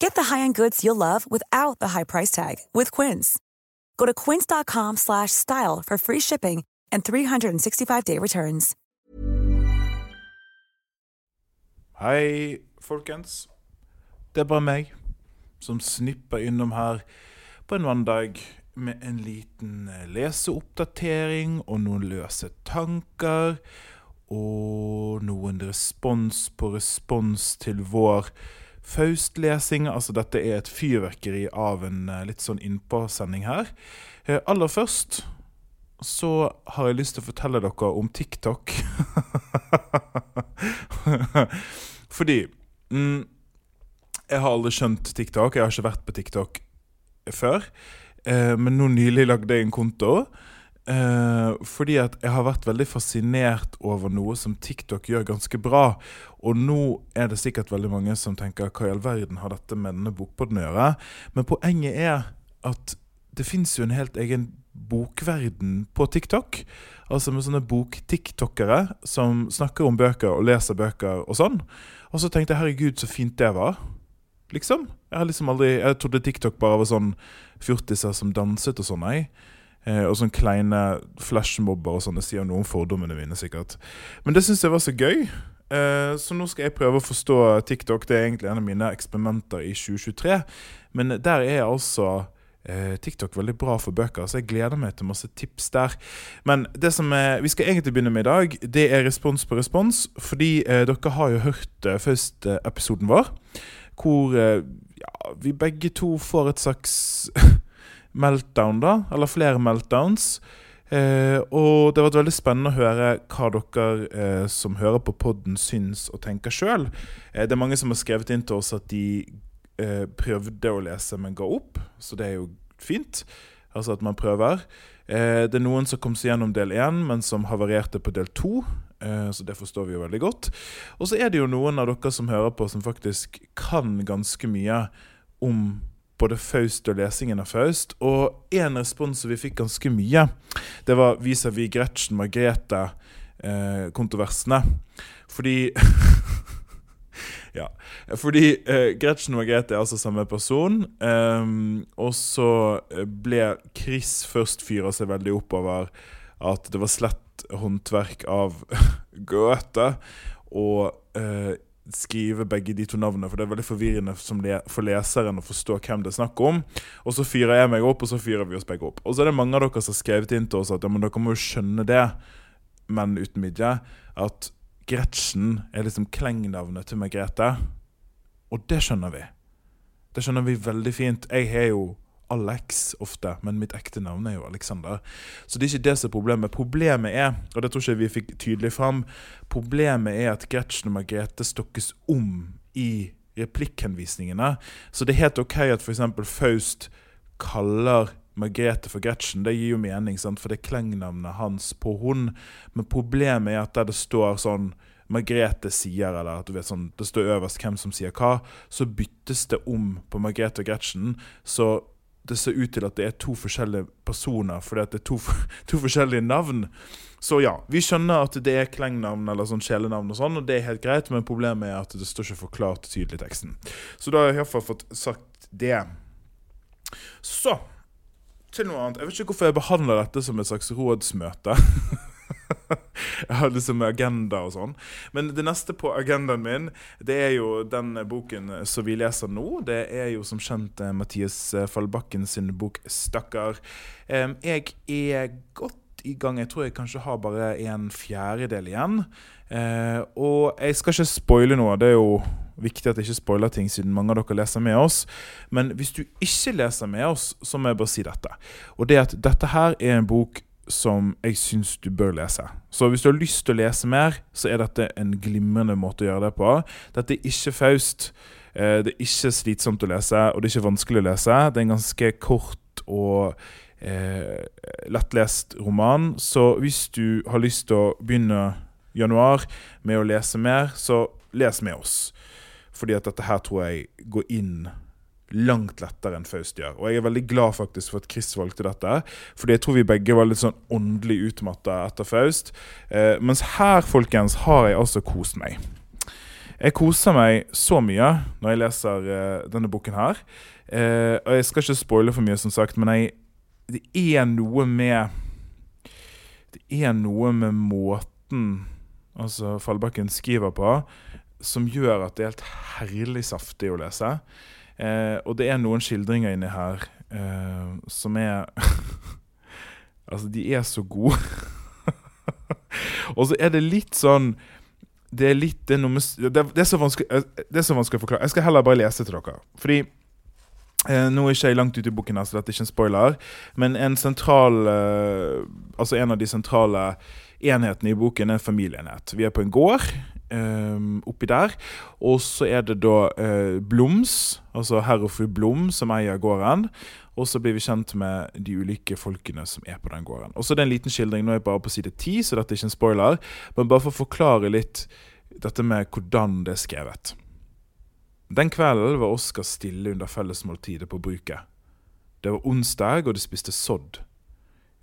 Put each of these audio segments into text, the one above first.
Get the high-end goods you'll love without the high price tag with Quince. Go to quince.com slash style for free shipping and 365-day returns. Hei, folkens. Det er bare meg som snipper innom her på en mandag med en liten eh, leseoppdatering og noen løse tanker. Og noen respons på respons til vår Faust-lesing. Altså, dette er et fyrverkeri av en eh, litt sånn innpåsending her. Eh, aller først så har jeg lyst til å fortelle dere om TikTok. Fordi mm, Jeg har aldri skjønt TikTok. Jeg har ikke vært på TikTok før. Eh, men nå nylig lagde jeg en konto. Eh, fordi at jeg har vært veldig fascinert over noe som TikTok gjør ganske bra. Og nå er det sikkert veldig mange som tenker hva i all verden har dette med denne bokpodden å gjøre? Men poenget er at det fins jo en helt egen bokverden på TikTok. Altså med sånne bok-tiktokere som snakker om bøker og leser bøker og sånn. Og så tenkte jeg herregud, så fint det var. Liksom. Jeg har liksom aldri Jeg trodde TikTok bare var sånn fjortiser som danset og sånn, jeg. Eh, og sånne kleine flashmobber og sånn. Det sier noe om fordommene mine, sikkert. Men det syns jeg var så gøy. Eh, så nå skal jeg prøve å forstå TikTok. Det er egentlig en av mine eksperimenter i 2023. Men der er altså eh, TikTok veldig bra for bøker, så jeg gleder meg til masse tips der. Men det som er, vi skal egentlig begynne med i dag, det er respons på respons. Fordi eh, dere har jo hørt eh, først eh, episoden vår, hvor eh, ja, vi begge to får et slags meltdown, da. Eller flere meltdowns. Eh, og det har vært veldig spennende å høre hva dere eh, som hører på podden, syns og tenker sjøl. Eh, det er mange som har skrevet inn til oss at de eh, prøvde å lese, men ga opp. Så det er jo fint. Altså at man prøver. Eh, det er noen som kom seg gjennom del én, men som havarerte på del to. Eh, så det forstår vi jo veldig godt. Og så er det jo noen av dere som hører på, som faktisk kan ganske mye om både Faust og lesingen av Faust. Og én respons vi fikk ganske mye, det var vis-à-vis Gretchen Margrethe-kontroversene. Fordi Ja. Fordi eh, Gretchen Margrethe er altså samme person. Um, og så ble Chris først fyra seg veldig opp over at det var slett håndverk av Goethe. Og eh, skrive begge de to navnene, for det er veldig forvirrende for leseren å forstå hvem det er snakk om. Og så fyrer jeg meg opp, og så fyrer vi oss begge opp. Og så er det mange av dere som har skrevet inn til oss at ja, men dere må jo skjønne det, men uten midje, at Gretchen er liksom klengnavnet til Margrethe. Og det skjønner vi. Det skjønner vi veldig fint. Jeg har jo Alex ofte, men mitt ekte navn er jo Alexander. Så det er ikke det som er problemet. Problemet er, og det tror ikke vi fikk tydelig fram, problemet er at Gretchen og Margrethe stokkes om i replikkhenvisningene. Så det er helt OK at f.eks. Faust kaller Margrethe for Gretchen, det gir jo mening, sant? for det er klengnavnet hans på hun. Men problemet er at der det står sånn Margrethe sier, eller at sånn, det står øverst hvem som sier hva, så byttes det om på Margrethe og Gretchen. Så det ser ut til at det er to forskjellige personer, fordi at det er to, to forskjellige navn. Så ja, vi skjønner at det er klengnavn eller sånn kjælenavn, og sånn, og det er helt greit, men problemet er at det står ikke forklart tydelig i teksten. Så da har jeg iallfall fått sagt det. Så til noe annet. Jeg vet ikke hvorfor jeg behandler dette som et slags rådsmøte. jeg har liksom agenda og sånn. Men det neste på agendaen min, det er jo den boken som vi leser nå. Det er jo som kjent eh, Mathias Fallbakken sin bok 'Stakkar'. Jeg er godt i gang. Jeg tror jeg kanskje har bare en fjerdedel igjen. Eh, og jeg skal ikke spoile noe. Det er jo viktig at jeg ikke spoiler ting, siden mange av dere leser med oss. Men hvis du ikke leser med oss, så må jeg bare si dette. Og det at dette her er en bok som jeg syns du bør lese. Så hvis du har lyst til å lese mer, så er dette en glimrende måte å gjøre det på. Dette er ikke faust. Eh, det er ikke slitsomt å lese, og det er ikke vanskelig å lese. Det er en ganske kort og eh, lettlest roman. Så hvis du har lyst til å begynne januar med å lese mer, så les med oss. Fordi at dette her tror jeg går inn langt lettere enn Faust gjør. Og jeg er veldig glad faktisk for at Chris valgte dette. Fordi jeg tror vi begge var litt sånn åndelig utmatta etter Faust. Eh, mens her, folkens, har jeg altså kost meg. Jeg koser meg så mye når jeg leser eh, denne boken her. Eh, og jeg skal ikke spoile for mye, som sagt, men jeg, det er noe med Det er noe med måten altså Fallbakken skriver på, som gjør at det er helt herlig saftig å lese. Eh, og det er noen skildringer inni her eh, som er Altså, de er så gode. og så er det litt sånn Det er litt Det er, noe det, det er, så, vanskelig, det er så vanskelig å forklare. Jeg skal heller bare lese til dere. Fordi eh, nå er ikke jeg langt ute i boken, her, så dette er ikke en spoiler. Men en sentral eh, Altså en av de sentrale enhetene i boken er en familieenhet. Vi er på en gård um, oppi der. Og så er det da uh, Bloms, altså herr og fru Blom, som eier gården. Og så blir vi kjent med de ulike folkene som er på den gården. Og så er det en liten skildring, nå er jeg bare på side ti, så dette er ikke en spoiler. Men bare for å forklare litt dette med hvordan det er skrevet. Den kvelden var Oskar stille under fellesmåltidet på bruket. Det var onsdag, og de spiste sodd.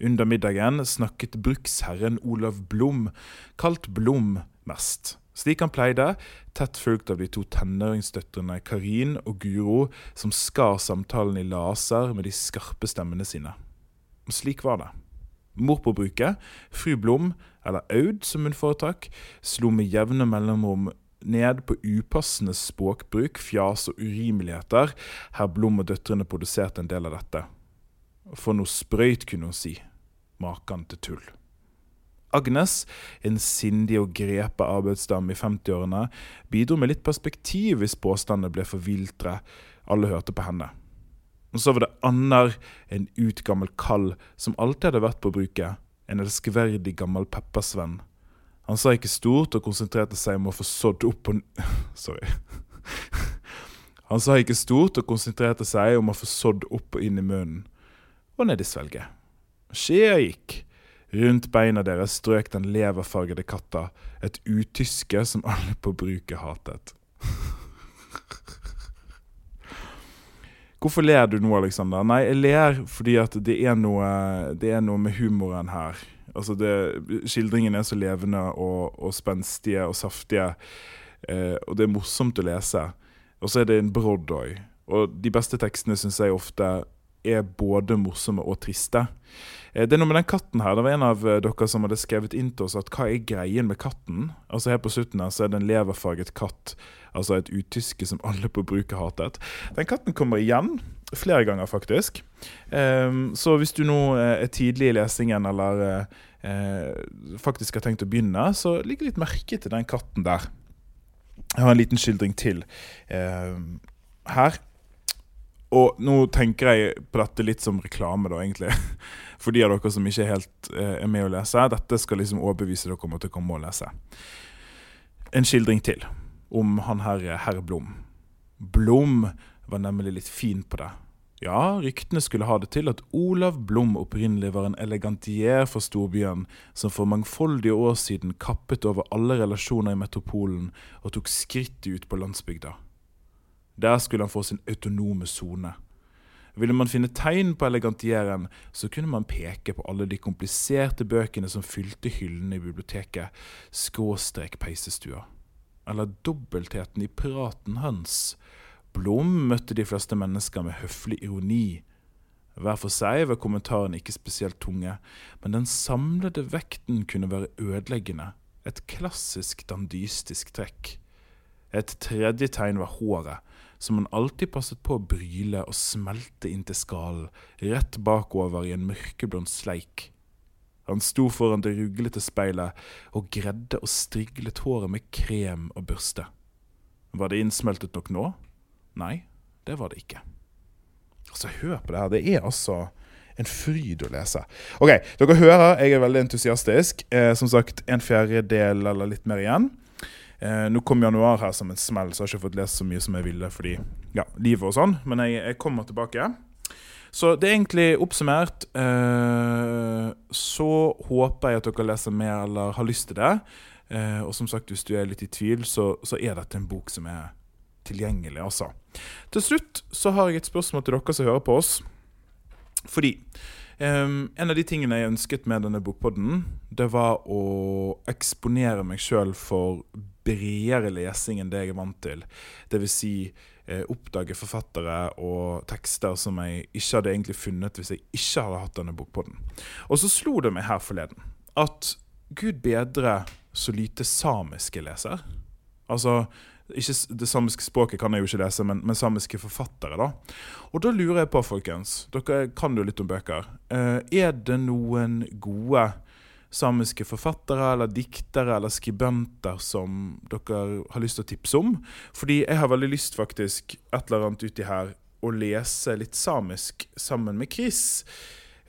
Under middagen snakket bruksherren Olav Blom, kalt Blom, mest slik han pleide, tett fulgt av de to tenåringsdøtrene Karin og Guro, som skar samtalen i laser med de skarpe stemmene sine. Og slik var det. Mor på bruket, fru Blom, eller Aud som hun foretrakk, slo med jevne mellomrom ned på upassende språkbruk, fjas og urimeligheter, her Blom og døtrene produserte en del av dette. For noe sprøyt, kunne hun si. Maken til tull. Agnes, en sindig og grepe arbeidsdam i 50-årene, bidro med litt perspektiv hvis påstandene ble for viltre. Alle hørte på henne. Og så var det Annar, en utgammel kall som alltid hadde vært på bruket. En elskverdig gammel peppersvenn. Han sa ikke stort og konsentrerte seg om å få sådd opp på Sorry. Han sa ikke stort og konsentrerte seg om å få sådd opp og inn i munnen. Og ned i svelget. Skjea gikk. Rundt beina deres strøk den leverfargede katta, et utyske som alle på bruket hatet. Hvorfor ler du nå, Alexander? Nei, jeg ler fordi at det er noe, det er noe med humoren her. Altså det, Skildringene er så levende og, og spenstige og saftige, eh, og det er morsomt å lese. Og så er det en brodd òg. Og de beste tekstene syns jeg ofte er både morsomme og triste. Eh, det er noe med den katten her. Det var en av eh, dere som hadde skrevet inn til oss at hva er greien med katten? Altså Her på slutten her så er det en leverfarget katt, altså et utyske som alle på bruket hatet. Den katten kommer igjen. Flere ganger, faktisk. Um, så hvis du nå eh, er tidlig i lesingen eller faktisk har tenkt å begynne, så ligg litt merke til den katten der. Jeg har en liten skildring til uh, her. Og nå tenker jeg på dette litt som reklame, da, egentlig. For de av dere som ikke helt eh, er med å lese. Dette skal liksom overbevise dere om at dere må lese. En skildring til om han her herr Blom. Blom var nemlig litt fin på det. Ja, ryktene skulle ha det til at Olav Blom opprinnelig var en elegantier for storbyen, som for mangfoldige år siden kappet over alle relasjoner i metropolen og tok skrittet ut på landsbygda. Der skulle han få sin autonome sone. Ville man finne tegn på elegantieren, så kunne man peke på alle de kompliserte bøkene som fylte hyllene i biblioteket, skråstrek peisestua. Eller dobbeltheten i praten hans. Blom møtte de fleste mennesker med høflig ironi. Hver for seg var kommentarene ikke spesielt tunge, men den samlede vekten kunne være ødeleggende. Et klassisk dandystisk trekk. Et tredje tegn var håret som han alltid passet på å bryle og smelte inn til skallen, rett bakover i en mørkeblond sleik. Han sto foran det ruglete speilet og gredde og striglet håret med krem og børste. Var det innsmeltet nok nå? Nei, det var det ikke. Altså, hør på det her. Det er altså en fryd å lese. Ok, dere hører jeg er veldig entusiastisk. Eh, som sagt, en fjerdedel eller litt mer igjen. Eh, nå kom januar her som en smell, så jeg har ikke fått lest så mye som jeg ville fordi ja, livet og sånn. Men jeg, jeg kommer tilbake. Så det er egentlig oppsummert. Eh, så håper jeg at dere leser mer eller har lyst til det. Eh, og som sagt, hvis du er litt i tvil, så, så er dette en bok som er tilgjengelig, altså. Til slutt så har jeg et spørsmål til dere som hører på oss. Fordi um, en av de tingene jeg ønsket med denne bokpodden, det var å eksponere meg sjøl for bredere lesing enn det jeg er vant til. Dvs. Si, eh, oppdage forfattere og tekster som jeg ikke hadde egentlig funnet hvis jeg ikke hadde hatt denne bokpodden. Og så slo det meg her forleden at gud bedre så lite samiske leser. Altså ikke Det samiske språket kan jeg jo ikke lese, men, men, samiske forfattere. da. Og da lurer jeg på, folkens, dere kan jo litt om bøker. Eh, er det noen gode samiske forfattere eller diktere eller skribenter som dere har lyst til å tipse om? Fordi jeg har veldig lyst, faktisk, et eller annet uti her, å lese litt samisk sammen med Chris.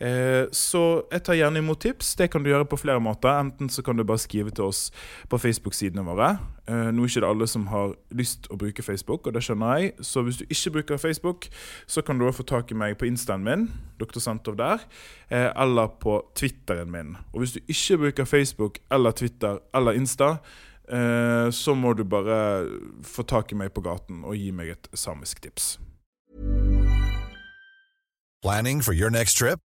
Eh, så jeg tar gjerne imot tips. Det kan du gjøre på flere måter. Enten så kan du bare skrive til oss på Facebook-sidene våre. Eh, nå er ikke det alle som har lyst å bruke Facebook, og det skjønner jeg. Så hvis du ikke bruker Facebook, så kan du også få tak i meg på instaen min, Dr. Santov der, eh, eller på Twitteren min. Og hvis du ikke bruker Facebook eller Twitter eller Insta, så må du bare få tak i meg på gaten og gi meg et samisk tips.